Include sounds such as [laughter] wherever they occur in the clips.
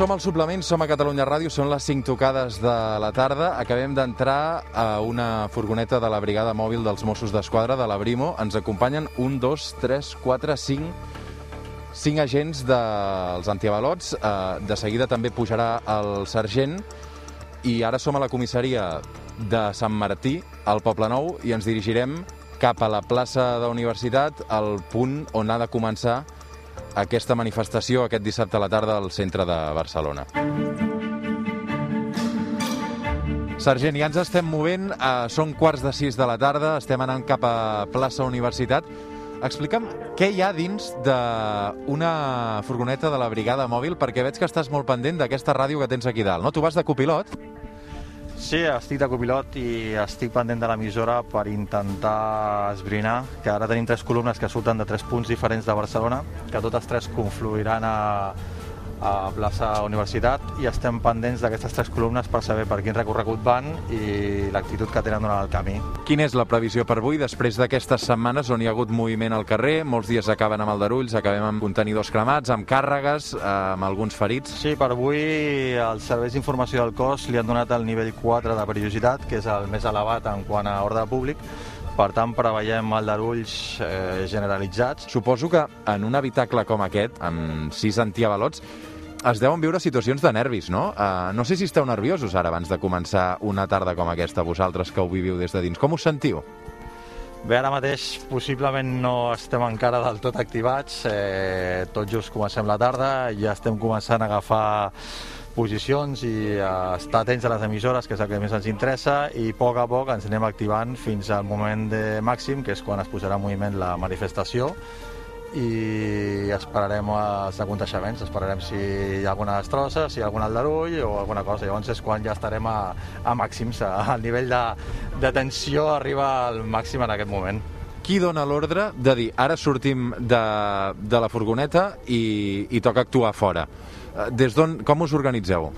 Som al suplement, som a Catalunya Ràdio, són les 5 tocades de la tarda. Acabem d'entrar a una furgoneta de la brigada mòbil dels Mossos d'Esquadra, de la Brimo. Ens acompanyen un, dos, tres, quatre, cinc, cinc agents dels antiavalots. Eh, de seguida també pujarà el sergent. I ara som a la comissaria de Sant Martí, al Poble Nou, i ens dirigirem cap a la plaça de Universitat, al punt on ha de començar aquesta manifestació aquest dissabte a la tarda al centre de Barcelona. Sergent, ja ens estem movent, eh, són quarts de sis de la tarda, estem anant cap a plaça Universitat. Explica'm què hi ha dins d'una furgoneta de la brigada mòbil, perquè veig que estàs molt pendent d'aquesta ràdio que tens aquí dalt, no? Tu vas de copilot? Sí, estic de copilot i estic pendent de l'emissora per intentar esbrinar que ara tenim tres columnes que surten de tres punts diferents de Barcelona, que totes tres confluiran a, a plaça Universitat i estem pendents d'aquestes tres columnes per saber per quin recorregut van i l'actitud que tenen durant el camí. Quina és la previsió per avui després d'aquestes setmanes on hi ha hagut moviment al carrer? Molts dies acaben amb aldarulls, acabem amb contenidors cremats, amb càrregues, eh, amb alguns ferits. Sí, per avui els serveis d'informació del cos li han donat el nivell 4 de perillositat, que és el més elevat en quant a ordre públic, per tant, preveiem aldarulls eh, generalitzats. Suposo que en un habitacle com aquest, amb sis antiavalots, es deuen viure situacions de nervis, no? Uh, no sé si esteu nerviosos ara abans de començar una tarda com aquesta, vosaltres que ho viviu des de dins. Com us sentiu? Bé, ara mateix possiblement no estem encara del tot activats, eh, tot just comencem la tarda, ja estem començant a agafar posicions i a estar atents a les emissores, que és el que més ens interessa, i a poc a poc ens anem activant fins al moment de màxim, que és quan es posarà en moviment la manifestació, i esperarem els aconteixements, esperarem si hi ha alguna destrossa, si hi ha algun aldarull o alguna cosa. Llavors és quan ja estarem a, a màxims, el nivell de, de tensió arriba al màxim en aquest moment. Qui dona l'ordre de dir ara sortim de, de la furgoneta i, i toca actuar fora? Eh, des d'on, com us organitzeu?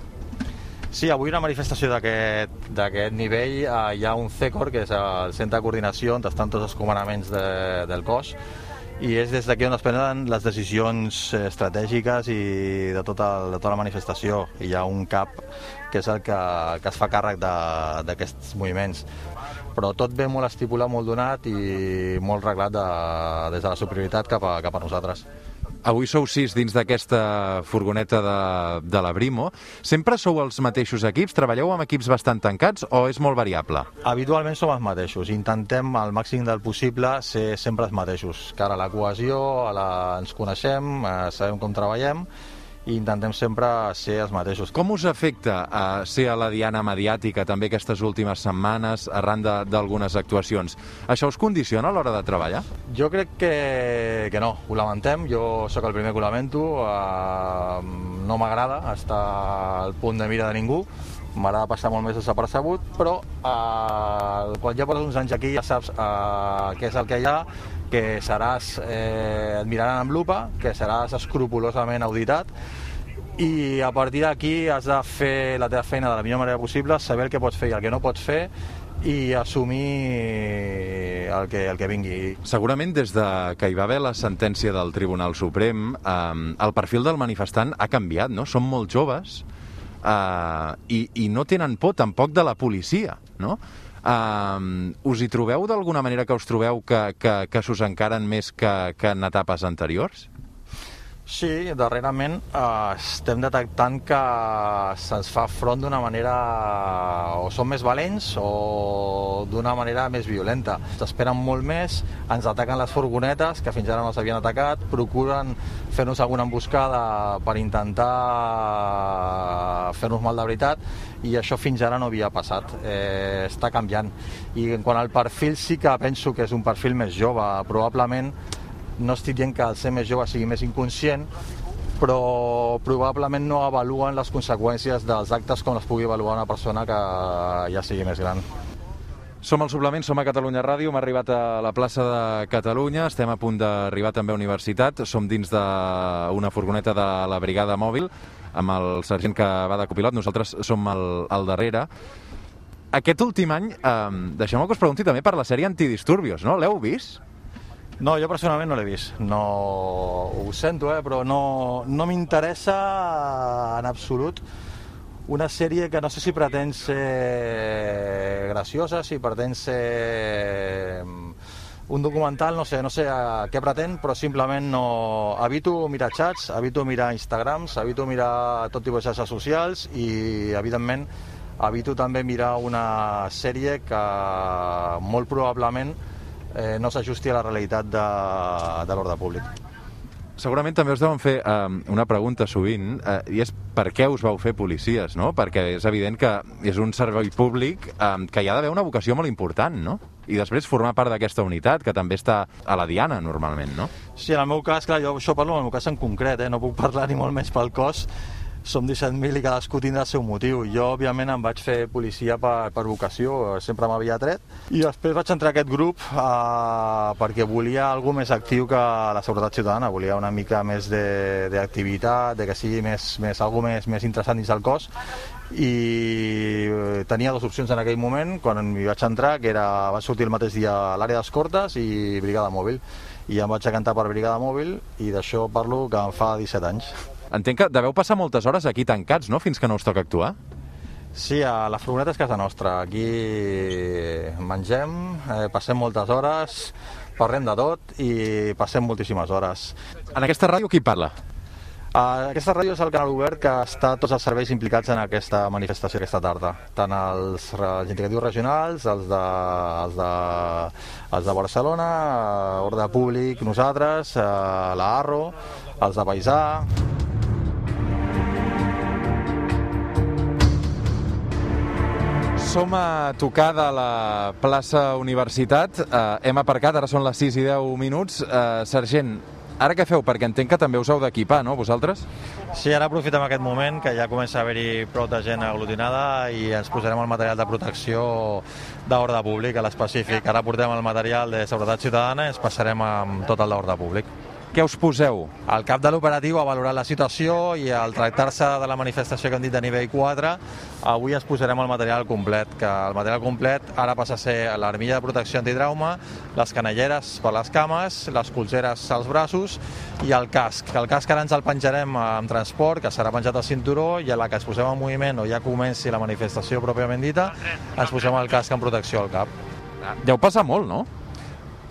Sí, avui una manifestació d'aquest nivell eh, hi ha un CECOR, que és el centre de coordinació on estan tots els comandaments de, del cos, i és des d'aquí on es prenen les decisions estratègiques i de tota, de tota la manifestació. I hi ha un cap que és el que, que es fa càrrec d'aquests moviments. Però tot ve molt estipulat, molt donat i molt reglat de, des de la superioritat cap a, cap a nosaltres. Avui sou sis dins d'aquesta furgoneta de, de la Brimo. Sempre sou els mateixos equips? Treballeu amb equips bastant tancats o és molt variable? Habitualment som els mateixos. Intentem al màxim del possible ser sempre els mateixos. Cara a la cohesió, a la... ens coneixem, eh, sabem com treballem i intentem sempre ser els mateixos. Com us afecta a eh, ser a la diana mediàtica també aquestes últimes setmanes arran d'algunes actuacions? Això us condiciona a l'hora de treballar? Jo crec que, que no, ho lamentem, jo sóc el primer que ho lamento, uh, no m'agrada estar al punt de mira de ningú, m'agrada passar molt més desapercebut, però eh, quan ja portes uns anys aquí ja saps eh, què és el que hi ha, que seràs, eh, et miraran amb lupa, que seràs escrupulosament auditat, i a partir d'aquí has de fer la teva feina de la millor manera possible, saber el que pots fer i el que no pots fer, i assumir el que, el que vingui. Segurament des de que hi va haver la sentència del Tribunal Suprem, eh, el perfil del manifestant ha canviat, no? Són molt joves eh, i, i no tenen por tampoc de la policia, no? Uh, us hi trobeu d'alguna manera que us trobeu que, que, que s'us encaren més que, que en etapes anteriors? Sí, darrerament eh, estem detectant que se'ns fa front d'una manera o són més valents o d'una manera més violenta. S'esperen molt més, ens ataquen les furgonetes, que fins ara no s'havien atacat, procuren fer-nos alguna emboscada per intentar fer-nos mal de veritat i això fins ara no havia passat. Eh, està canviant. I en quant al perfil sí que penso que és un perfil més jove. Probablement no estic dient que el ser més jove sigui més inconscient, però probablement no avaluen les conseqüències dels actes com les pugui avaluar una persona que ja sigui més gran. Som al suplement, som a Catalunya Ràdio, hem arribat a la plaça de Catalunya, estem a punt d'arribar també a Universitat, som dins d'una furgoneta de la brigada mòbil, amb el sergent que va de copilot, nosaltres som al, al darrere. Aquest últim any, eh, deixeu-me que us pregunti també per la sèrie Antidisturbios, no? L'heu vist? No, jo personalment no l'he vist. No, ho sento, eh, però no, no m'interessa en absolut una sèrie que no sé si pretén ser graciosa, si pretén ser un documental, no sé, no sé a què pretén, però simplement no... Evito mirar xats, evito mirar Instagrams, evito mirar tot tipus de xarxes socials i, evidentment, evito també mirar una sèrie que molt probablement eh, no s'ajusti a la realitat de, de l'ordre públic. Segurament també us deuen fer eh, una pregunta sovint, eh, i és per què us vau fer policies, no? Perquè és evident que és un servei públic eh, que hi ha d'haver una vocació molt important, no? I després formar part d'aquesta unitat, que també està a la diana, normalment, no? Sí, en el meu cas, clar, jo això parlo en el meu cas en concret, eh? no puc parlar ni molt més pel cos, som 17.000 i cadascú tindrà el seu motiu. Jo, òbviament, em vaig fer policia per, per vocació, sempre m'havia tret, i després vaig entrar a aquest grup eh, perquè volia algú més actiu que la seguretat ciutadana, volia una mica més d'activitat, de, de que sigui més, més, algú més, més interessant dins del cos, i eh, tenia dues opcions en aquell moment, quan m'hi vaig entrar, que era, va sortir el mateix dia a l'àrea d'escortes i brigada mòbil, i em vaig acantar per brigada mòbil, i d'això parlo que em fa 17 anys. Entenc que deveu passar moltes hores aquí tancats, no?, fins que no us toca actuar? Sí, a la furgoneta és casa nostra. Aquí mengem, eh, passem moltes hores, parlem de tot i passem moltíssimes hores. En aquesta ràdio qui parla? Uh, aquesta ràdio és el canal obert que està tots els serveis implicats en aquesta manifestació aquesta tarda. Tant els, els indicatius regionals, els de, els de, els de Barcelona, Ordre Públic, nosaltres, uh, la Arro, els de Paisà... Som a tocar de la plaça Universitat. Eh, hem aparcat, ara són les 6 i 10 minuts. Eh, sergent, ara què feu? Perquè entenc que també us heu d'equipar, no, vosaltres? Sí, ara aprofitem aquest moment que ja comença a haver-hi prou de gent aglutinada i ens posarem el material de protecció d'ordre públic a l'específic. Ara portem el material de seguretat ciutadana i ens passarem amb tot el d'ordre públic. Què us poseu? El cap de l'operatiu ha valorat la situació i al tractar-se de la manifestació que hem dit de nivell 4, avui ens posarem el material complet, que el material complet ara passa a ser l'armilla de protecció antitrauma, les canelleres per les cames, les colzeres als braços i el casc. El casc ara ens el penjarem amb transport, que serà penjat al cinturó, i a la que es posem en moviment o ja comenci la manifestació pròpiament dita, ens posem el casc en protecció al cap. Deu passar molt, no?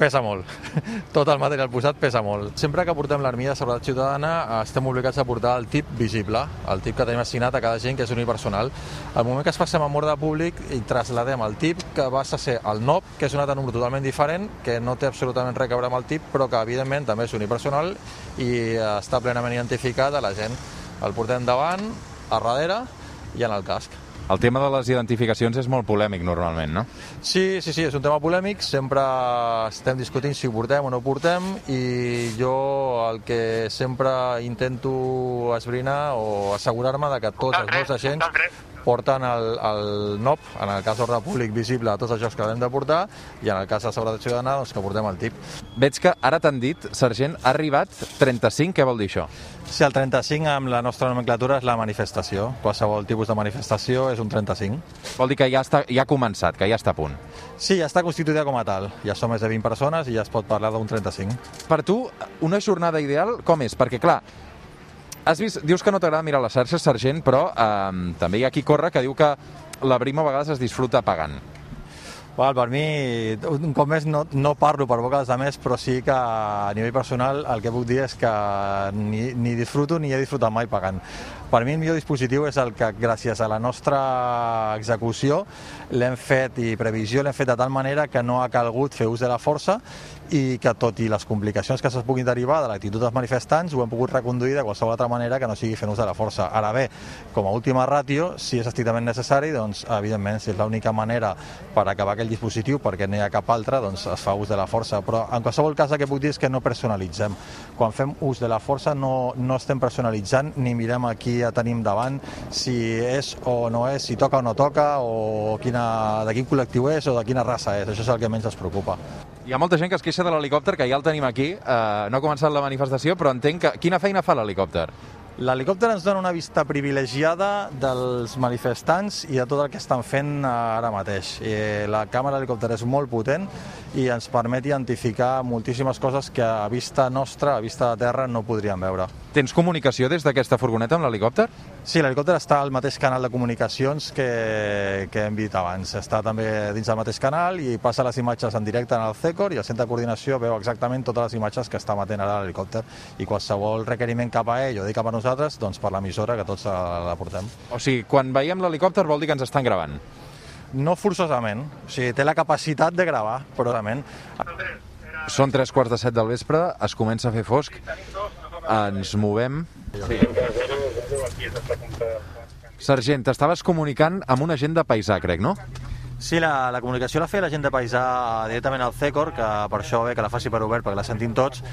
Pesa molt. [laughs] Tot el material posat pesa molt. Sempre que portem l'armilla de seguretat ciutadana estem obligats a portar el tip visible, el tip que tenim assignat a cada gent, que és unipersonal. Al moment que es passem a ordre públic i trasladem el tip, que va a ser el NOP, que és un altre número totalment diferent, que no té absolutament res a veure amb el tip, però que evidentment també és unipersonal i està plenament identificat a la gent. El portem davant, a darrere i en el casc. El tema de les identificacions és molt polèmic normalment, no? Sí, sí, sí, és un tema polèmic, sempre estem discutint si ho portem o no ho portem i jo el que sempre intento esbrinar o assegurar-me de que tots els meus agents porten el, el NOP, en el cas d'ordre públic visible a tots els jocs que hem de portar i en el cas de seguretat ciutadana doncs, que portem el TIP. Veig que ara t'han dit, sergent, ha arribat 35, què vol dir això? Sí, el 35 amb la nostra nomenclatura és la manifestació. Qualsevol tipus de manifestació és un 35. Vol dir que ja, està, ja ha començat, que ja està a punt. Sí, ja està constituïda com a tal. Ja som més de 20 persones i ja es pot parlar d'un 35. Per tu, una jornada ideal com és? Perquè, clar, has vist, dius que no t'agrada mirar les xarxes, sergent, però eh, també hi ha qui corre que diu que la brima a vegades es disfruta pagant. Val, per mi, un cop més, no, no parlo per boca dels altres, però sí que a nivell personal el que puc dir és que ni, ni disfruto ni he disfrutat mai pagant. Per mi el millor dispositiu és el que gràcies a la nostra execució l'hem fet i previsió l'hem fet de tal manera que no ha calgut fer ús de la força i que tot i les complicacions que se'ns puguin derivar de l'actitud dels manifestants ho hem pogut reconduir de qualsevol altra manera que no sigui fent ús de la força. Ara bé, com a última ràtio, si és estrictament necessari, doncs evidentment si és l'única manera per acabar aquell dispositiu perquè no hi ha cap altre, doncs es fa ús de la força. Però en qualsevol cas el que puc dir és que no personalitzem. Quan fem ús de la força no, no estem personalitzant ni mirem a qui ja tenim davant, si és o no és, si toca o no toca, o quina, de quin col·lectiu és o de quina raça és. Això és el que menys ens preocupa. Hi ha molta gent que es queixa de l'helicòpter, que ja el tenim aquí. Uh, no ha començat la manifestació, però entenc que... Quina feina fa l'helicòpter? L'helicòpter ens dona una vista privilegiada dels manifestants i de tot el que estan fent ara mateix. Eh, la càmera d'helicòpter és molt potent i ens permet identificar moltíssimes coses que a vista nostra, a vista de terra, no podríem veure. Tens comunicació des d'aquesta furgoneta amb l'helicòpter? Sí, l'helicòpter està al mateix canal de comunicacions que, que hem dit abans. Està també dins del mateix canal i passa les imatges en directe en el CECOR i el centre de coordinació veu exactament totes les imatges que està matent ara l'helicòpter i qualsevol requeriment cap a ell o dir cap a nosaltres, doncs per l'emissora que tots la portem. O sigui, quan veiem l'helicòpter vol dir que ens estan gravant? No forçosament, o sigui, té la capacitat de gravar, però realment... Són tres quarts de set del vespre, es comença a fer fosc, ens movem... Sí. Sergent, t'estaves comunicant amb un agent de paisà, crec, no? Sí, la, la comunicació la feia la gent de Paisà directament al CECOR, que per això bé que la faci per obert, perquè la sentim tots,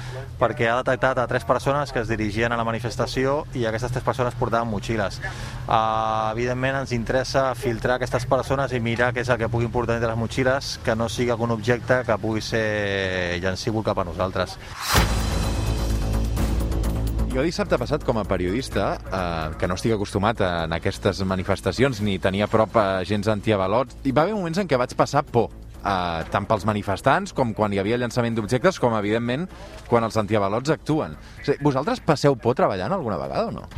perquè ha detectat a tres persones que es dirigien a la manifestació i aquestes tres persones portaven motxilles. Uh, evidentment ens interessa filtrar aquestes persones i mirar què és el que puguin portar entre les motxilles, que no sigui algun objecte que pugui ser llancívol cap a nosaltres. Jo dissabte passat, com a periodista, eh, que no estic acostumat a, en aquestes manifestacions ni tenia a prop agents antiavalots, hi va haver moments en què vaig passar por, eh, tant pels manifestants com quan hi havia llançament d'objectes, com, evidentment, quan els antiavalots actuen. O sigui, vosaltres passeu por treballant alguna vegada o no?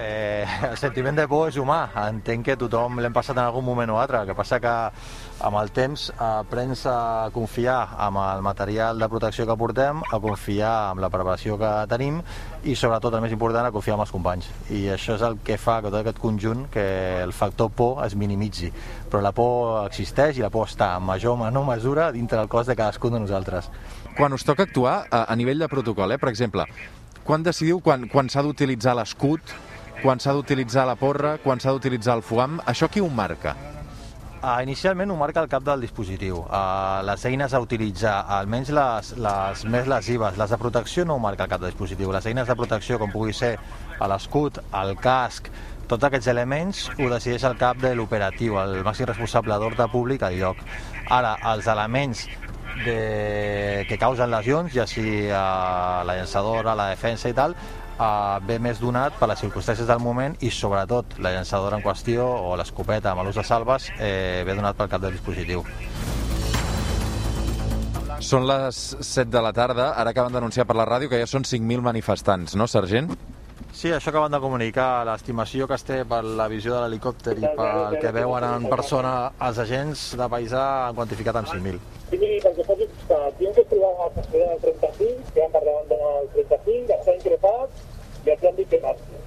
Eh, el sentiment de por és humà, entenc que tothom l'hem passat en algun moment o altre, el que passa que amb el temps aprens a confiar amb el material de protecció que portem, a confiar amb la preparació que tenim i sobretot el més important a confiar en els companys. I això és el que fa que tot aquest conjunt que el factor por es minimitzi. Però la por existeix i la por està en major o menor mesura dintre del cos de cadascun de nosaltres. Quan us toca actuar a, a nivell de protocol, eh? per exemple quan decidiu quan, quan s'ha d'utilitzar l'escut quan s'ha d'utilitzar la porra, quan s'ha d'utilitzar el foam, això qui ho marca? Uh, inicialment ho marca el cap del dispositiu. Uh, les eines a utilitzar, almenys les, les més lesives, les de protecció no ho marca el cap del dispositiu. Les eines de protecció, com pugui ser l'escut, el casc, tots aquests elements ho decideix el cap de l'operatiu, el màxim responsable d'ordre públic al lloc. Ara, els elements de... que causen lesions, ja sigui uh, la llançadora, la defensa i tal, uh, ve més donat per les circumstàncies del moment i sobretot la llançadora en qüestió o l'escopeta amb l'ús de salves eh, ve donat pel cap del dispositiu. Són les 7 de la tarda, ara acaben d'anunciar per la ràdio que ja són 5.000 manifestants, no, sergent? Sí, això acaben de comunicar, l'estimació que es té per la visió de l'helicòpter i pel que veuen en persona els agents de paisà han quantificat en 5.000. Sí, perquè faci que tinc que trobar el passador del 35, que han per davant del 35, està increpat que.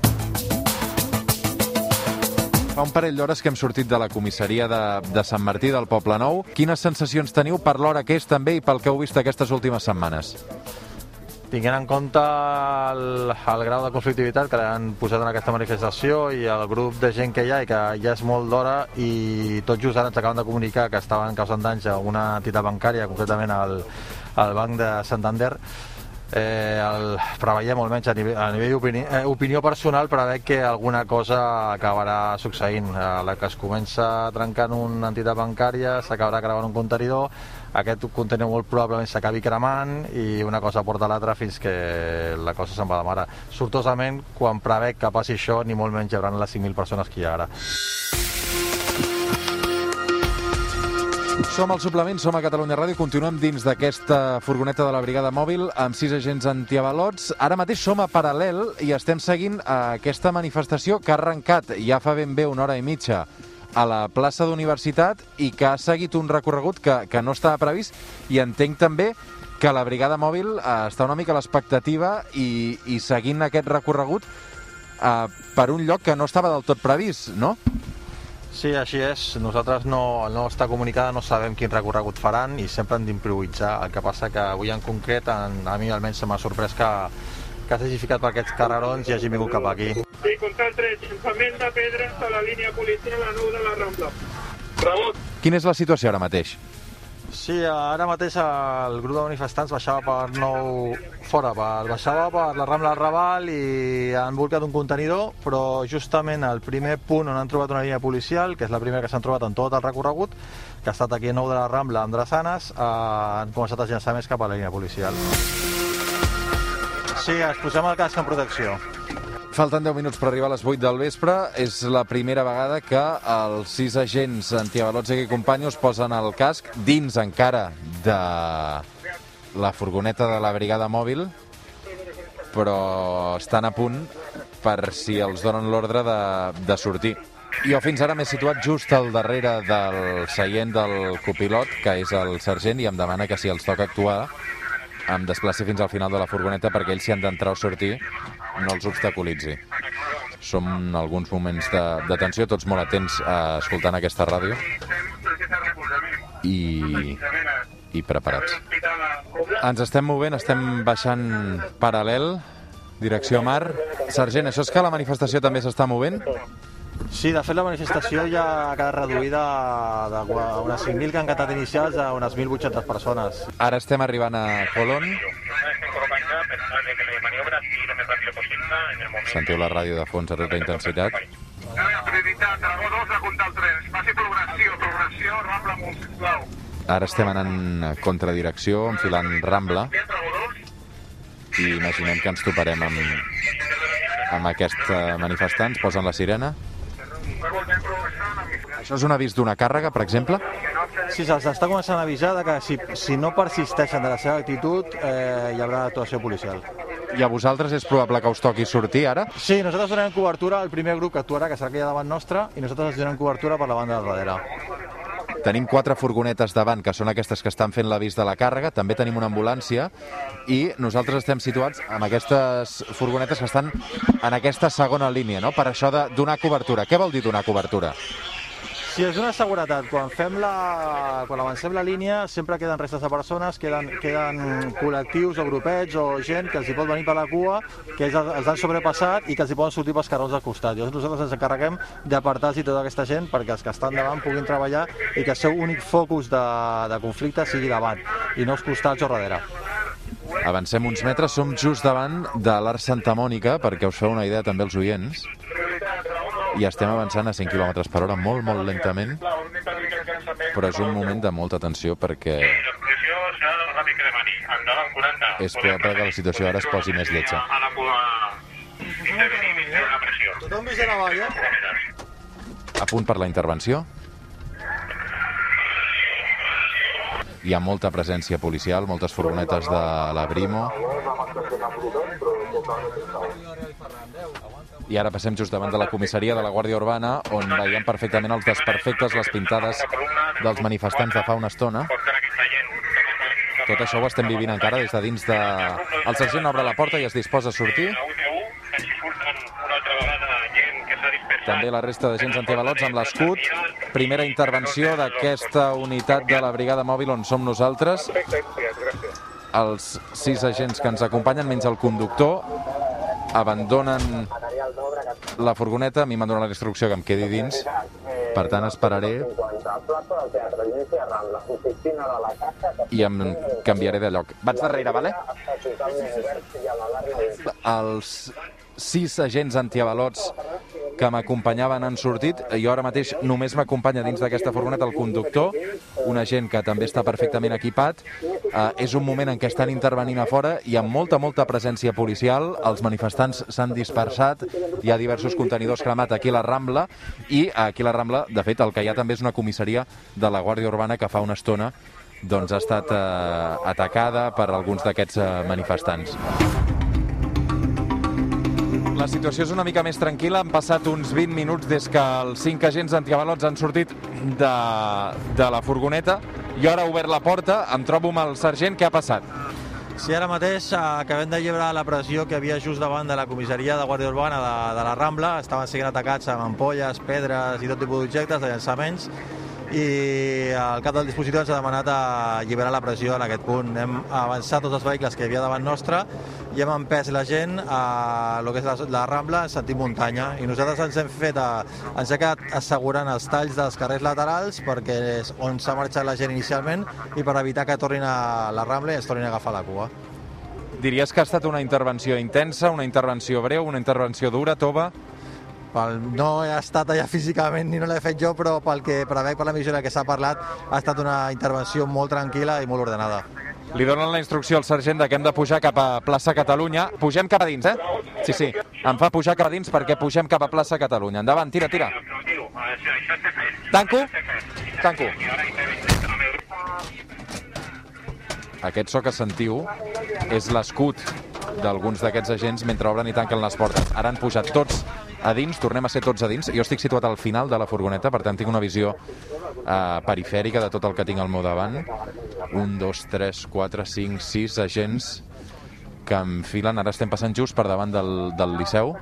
Fa un parell d'hores que hem sortit de la comissaria de, de Sant Martí del Poble Nou. Quines sensacions teniu per l'hora que és també i pel que heu vist aquestes últimes setmanes? Tinguent en compte el, el grau de conflictivitat que han posat en aquesta manifestació i el grup de gent que hi ha i que ja és molt d'hora i tot just ara ens acaben de comunicar que estaven causant danys a una entitat bancària, concretament al, al Banc de Santander, eh, el, preveiem almenys a nivell, a nivell opini, eh, opinió personal preveig que alguna cosa acabarà succeint a la que es comença trencant una entitat bancària s'acabarà gravant un contenidor aquest contenidor molt probablement s'acabi cremant i una cosa porta l'altra fins que la cosa se'n va de mare. Sortosament, quan prevec que passi això, ni molt menys hi haurà les 5.000 persones que hi ha ara. Som al suplement, som a Catalunya Ràdio, continuem dins d'aquesta furgoneta de la brigada mòbil amb sis agents antiavalots. Ara mateix som a paral·lel i estem seguint aquesta manifestació que ha arrencat ja fa ben bé una hora i mitja a la plaça d'Universitat i que ha seguit un recorregut que, que no estava previst i entenc també que la brigada mòbil eh, està una mica a l'expectativa i, i seguint aquest recorregut eh, per un lloc que no estava del tot previst, no? Sí, així és. Nosaltres no, no està comunicada, no sabem quin recorregut faran i sempre hem d'improvisar. El que passa que avui en concret, en, a mi almenys se m'ha sorprès que, que s'hagi ficat per aquests carrerons i hagi vingut cap aquí. Sí, constat 3, llançament de pedres a la línia policial a 9 de la Rambla. Rebot. Quina és la situació ara mateix? Sí, ara mateix el grup de manifestants baixava per nou fora, per, baixava per la Rambla Raval i han volcat un contenidor, però justament el primer punt on han trobat una línia policial, que és la primera que s'han trobat en tot el recorregut, que ha estat aquí a nou de la Rambla amb Drassanes, eh, han començat a llançar més cap a la línia policial. Sí, es posem el casc en protecció. Falten 10 minuts per arribar a les 8 del vespre. És la primera vegada que els sis agents antiavalots i companyos posen el casc dins encara de la furgoneta de la brigada mòbil, però estan a punt per si els donen l'ordre de, de sortir. Jo fins ara m'he situat just al darrere del seient del copilot, que és el sergent, i em demana que si els toca actuar em desplaci fins al final de la furgoneta perquè ells si han d'entrar o sortir no els obstaculitzi. Som en alguns moments de, de tensió, tots molt atents a escoltant aquesta ràdio i, i preparats. Ens estem movent, estem baixant paral·lel, direcció mar. Sergent, això és que la manifestació també s'està movent? Sí, de fet la manifestació ja ha quedat reduïda de unes 5.000 que han quedat inicials a unes 1.800 persones. Ara estem arribant a Colón. Sentiu la ràdio de fons a tota intensitat. Prioritat, Dragó 2 a comptar el 3. Faci progressió, progressió, Rambla sisplau. Ara estem anant a contradirecció, enfilant Rambla, i imaginem que ens toparem amb, amb aquests eh, manifestants. Posen la sirena. Això és un avís d'una càrrega, per exemple? Sí, se'ls està començant a avisar que si, si no persisteixen de la seva actitud eh, hi haurà actuació policial. I a vosaltres és probable que us toqui sortir ara? Sí, nosaltres donem cobertura al primer grup que actuarà, que serà aquella davant nostra, i nosaltres els donem cobertura per la banda del darrere. Tenim quatre furgonetes davant, que són aquestes que estan fent l'avís de la càrrega, també tenim una ambulància, i nosaltres estem situats amb aquestes furgonetes que estan en aquesta segona línia, no? per això de donar cobertura. Què vol dir donar cobertura? Sí, és una seguretat. Quan fem la... quan avancem la línia sempre queden restes de persones, queden, queden col·lectius o grupets o gent que els hi pot venir per la cua, que els, els han sobrepassat i que els hi poden sortir pels carrons del costat. Llavors nosaltres ens encarreguem d'apartar-los i tota aquesta gent perquè els que estan davant puguin treballar i que el seu únic focus de, de conflicte sigui davant i no els costats o darrere. Avancem uns metres, som just davant de l'Arc Santa Mònica, perquè us feu una idea també els oients i estem avançant a 100 km per hora molt, molt lentament, però és un moment de molta tensió perquè és probable que la situació ara es posi més lletja. Tothom vigent avall, eh? A punt per la intervenció? Hi ha molta presència policial, moltes furgonetes de la Brimo. I ara passem just davant de la comissaria de la Guàrdia Urbana, on veiem perfectament els desperfectes, les pintades dels manifestants de fa una estona. Tot això ho estem vivint encara des de dins de... El sergent obre la porta i es disposa a sortir. També la resta d'agents antivalots amb l'escut. Primera intervenció d'aquesta unitat de la brigada mòbil on som nosaltres. Els sis agents que ens acompanyen, menys el conductor, abandonen la furgoneta. A mi m'han donat la instrucció que em quedi dins. Per tant, esperaré i em canviaré de lloc. Vaig darrere, vale? Els sis agents antiavalots que m'acompanyaven han sortit. Jo ara mateix només m'acompanya dins d'aquesta furgoneta el conductor, un agent que també està perfectament equipat. Uh, és un moment en què estan intervenint a fora, hi ha molta, molta presència policial, els manifestants s'han dispersat, hi ha diversos contenidors cremat aquí a la Rambla, i aquí a la Rambla, de fet, el que hi ha també és una comissaria de la Guàrdia Urbana que fa una estona doncs, ha estat eh, atacada per alguns d'aquests eh, manifestants. La situació és una mica més tranquil·la. Han passat uns 20 minuts des que els cinc agents antiavalots han sortit de, de la furgoneta. Jo ara he obert la porta, em trobo amb el sergent. Què ha passat? Sí, ara mateix eh, acabem de llibrar la pressió que havia just davant de la comissaria de Guàrdia Urbana de, de la Rambla. Estaven sent atacats amb ampolles, pedres i tot tipus d'objectes, de llançaments, i el cap del dispositiu ens ha demanat alliberar la pressió en aquest punt. Hem avançat tots els vehicles que hi havia davant nostre i hem empès la gent a lo que és la, la Rambla en sentit muntanya i nosaltres ens hem fet a, ens hem quedat assegurant els talls dels carrers laterals perquè és on s'ha marxat la gent inicialment i per evitar que tornin a la Rambla i es tornin a agafar la cua. Diries que ha estat una intervenció intensa, una intervenció breu, una intervenció dura, tova? Pel, no he estat allà físicament ni no l'he fet jo, però pel que prevec per la missió que s'ha parlat ha estat una intervenció molt tranquil·la i molt ordenada. Li donen la instrucció al sergent de que hem de pujar cap a plaça Catalunya. Pugem cap a dins, eh? Sí, sí. Em fa pujar cap a dins perquè pugem cap a plaça Catalunya. Endavant, tira, tira. Tanco? Tanco. Aquest so que sentiu és l'escut d'alguns d'aquests agents mentre obren i tanquen les portes. Ara han pujat tots a dins, tornem a ser tots a dins. Jo estic situat al final de la furgoneta, per tant tinc una visió eh, perifèrica de tot el que tinc al meu davant. Un, dos, tres, quatre, cinc, sis agents que enfilen, ara estem passant just per davant del, del Liceu.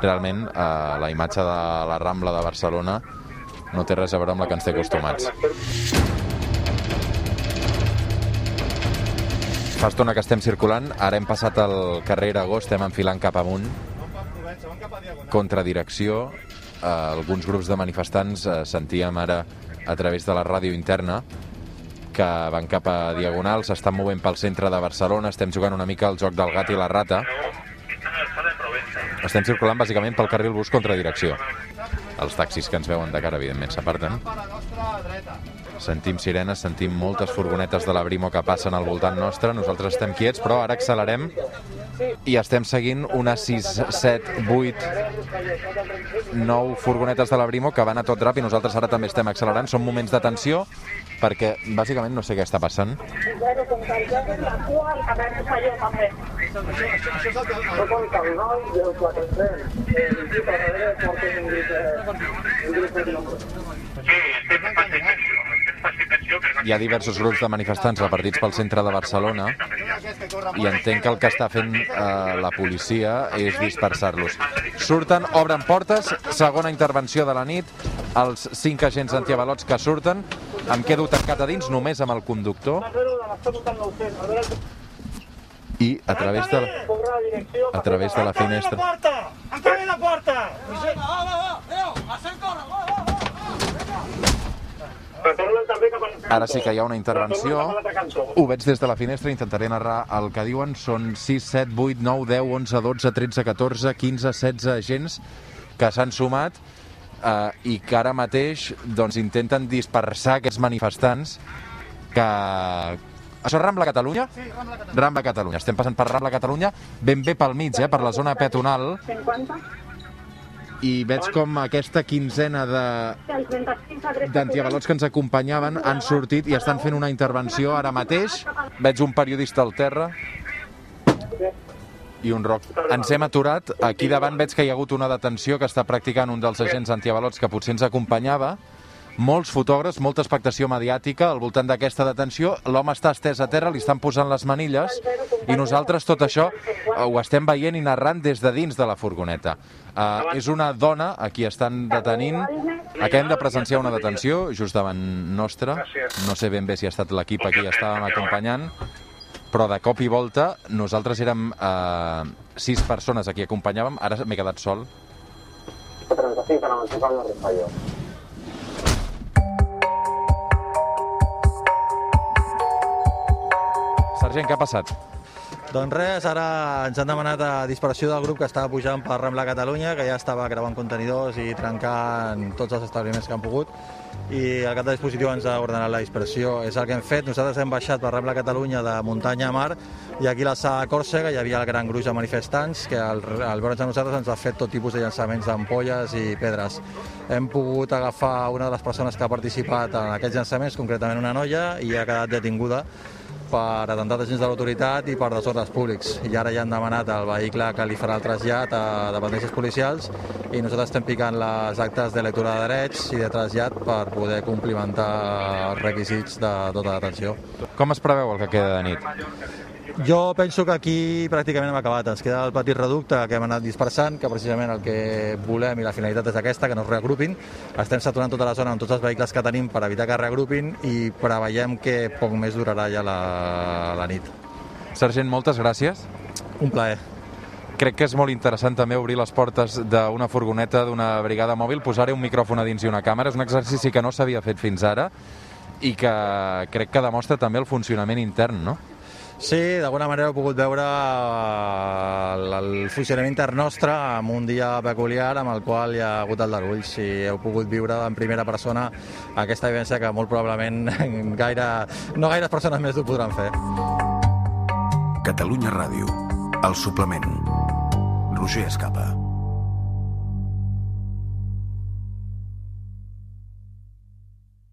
Realment, eh, la imatge de la Rambla de Barcelona no té res a veure amb la que ens té acostumats. Fa estona que estem circulant, ara hem passat el carrer Aragó, estem enfilant cap amunt, contradirecció. Eh, alguns grups de manifestants eh, sentíem ara a través de la ràdio interna que van cap a Diagonal, s'estan movent pel centre de Barcelona, estem jugant una mica al joc del gat i la rata. Estem circulant bàsicament pel carril bus contra direcció. Els taxis que ens veuen de cara, evidentment, s'aparten. Sentim sirenes, sentim moltes furgonetes de la Brimo que passen al voltant nostre. Nosaltres estem quiets, però ara accelerem i estem seguint unes 6, 7, 8, 9 furgonetes de la Brimo que van a tot drap i nosaltres ara també estem accelerant. Són moments de tensió perquè bàsicament no sé què està passant. Bueno, Hi ha diversos grups de manifestants repartits pel centre de Barcelona i entenc que el que està fent eh, la policia és dispersar-los. Surten, obren portes, segona intervenció de la nit, els cinc agents antiavalots que surten, em quedo tancat a dins només amb el conductor. I a través de, a través de la finestra. Encara la porta! Retornen també cap Ara sí que hi ha una intervenció. Ho veig des de la finestra, intentaré narrar el que diuen. Són 6, 7, 8, 9, 10, 11, 12, 13, 14, 15, 16 agents que s'han sumat eh, i que ara mateix doncs, intenten dispersar aquests manifestants que... Això és Rambla Catalunya? Sí, Rambla Catalunya. Rambla Catalunya. Estem passant per Rambla Catalunya, ben bé pel mig, eh, per la zona peatonal, 50, i veig com aquesta quinzena de, el 35 a 30. d'antiavalots que ens acompanyaven han sortit i estan fent una intervenció ara mateix. Veig un periodista al terra i un roc. Ens hem aturat. Aquí davant veig que hi ha hagut una detenció que està practicant un dels agents antiavalots que potser ens acompanyava. Molts fotògrafs, molta expectació mediàtica al voltant d'aquesta detenció. L'home està estès a terra, li estan posant les manilles i nosaltres tot això eh, ho estem veient i narrant des de dins de la furgoneta. Uh, és una dona a qui estan detenint. Acabem de presenciar una detenció just davant nostra. No sé ben bé si ha estat l'equip a qui estàvem acompanyant, però de cop i volta nosaltres érem eh, sis persones a qui acompanyàvem, ara m'he quedat sol. 35 para avanzar no fallo. Sergent, què ha passat? Doncs res, ara ens han demanat a dispersió del grup que estava pujant per Rambla Catalunya, que ja estava creuant contenidors i trencant tots els establiments que han pogut, i el cap de dispositiu ens ha ordenat la dispersió. És el que hem fet. Nosaltres hem baixat per Rambla Catalunya de muntanya a mar i aquí a la sala Còrsega hi havia el gran gruix de manifestants que al, al veure'ns a nosaltres ens ha fet tot tipus de llançaments d'ampolles i pedres. Hem pogut agafar una de les persones que ha participat en aquests llançaments, concretament una noia, i ha quedat detinguda per atemptat agents de l'autoritat i per desordres públics. I ara ja han demanat al vehicle que li farà el trasllat a dependències policials i nosaltres estem picant les actes de lectura de drets i de trasllat per poder complimentar els requisits de tota la detenció. Com es preveu el que queda de nit? Jo penso que aquí pràcticament hem acabat. Ens queda el petit reducte que hem anat dispersant, que precisament el que volem i la finalitat és aquesta, que no es reagrupin. Estem saturant tota la zona amb tots els vehicles que tenim per evitar que es reagrupin i preveiem que poc més durarà ja la, la nit. Sergent, moltes gràcies. Un plaer. Crec que és molt interessant també obrir les portes d'una furgoneta d'una brigada mòbil, posar-hi un micròfon a dins i una càmera. És un exercici que no s'havia fet fins ara i que crec que demostra també el funcionament intern, no? Sí, d'alguna manera heu pogut veure el, el funcionament nostre en un dia peculiar amb el qual hi ha hagut el d'Arulls i heu pogut viure en primera persona aquesta vivència que molt probablement [laughs] gaire, no gaires persones més ho podran fer. Catalunya Ràdio, el suplement. Roger Escapa.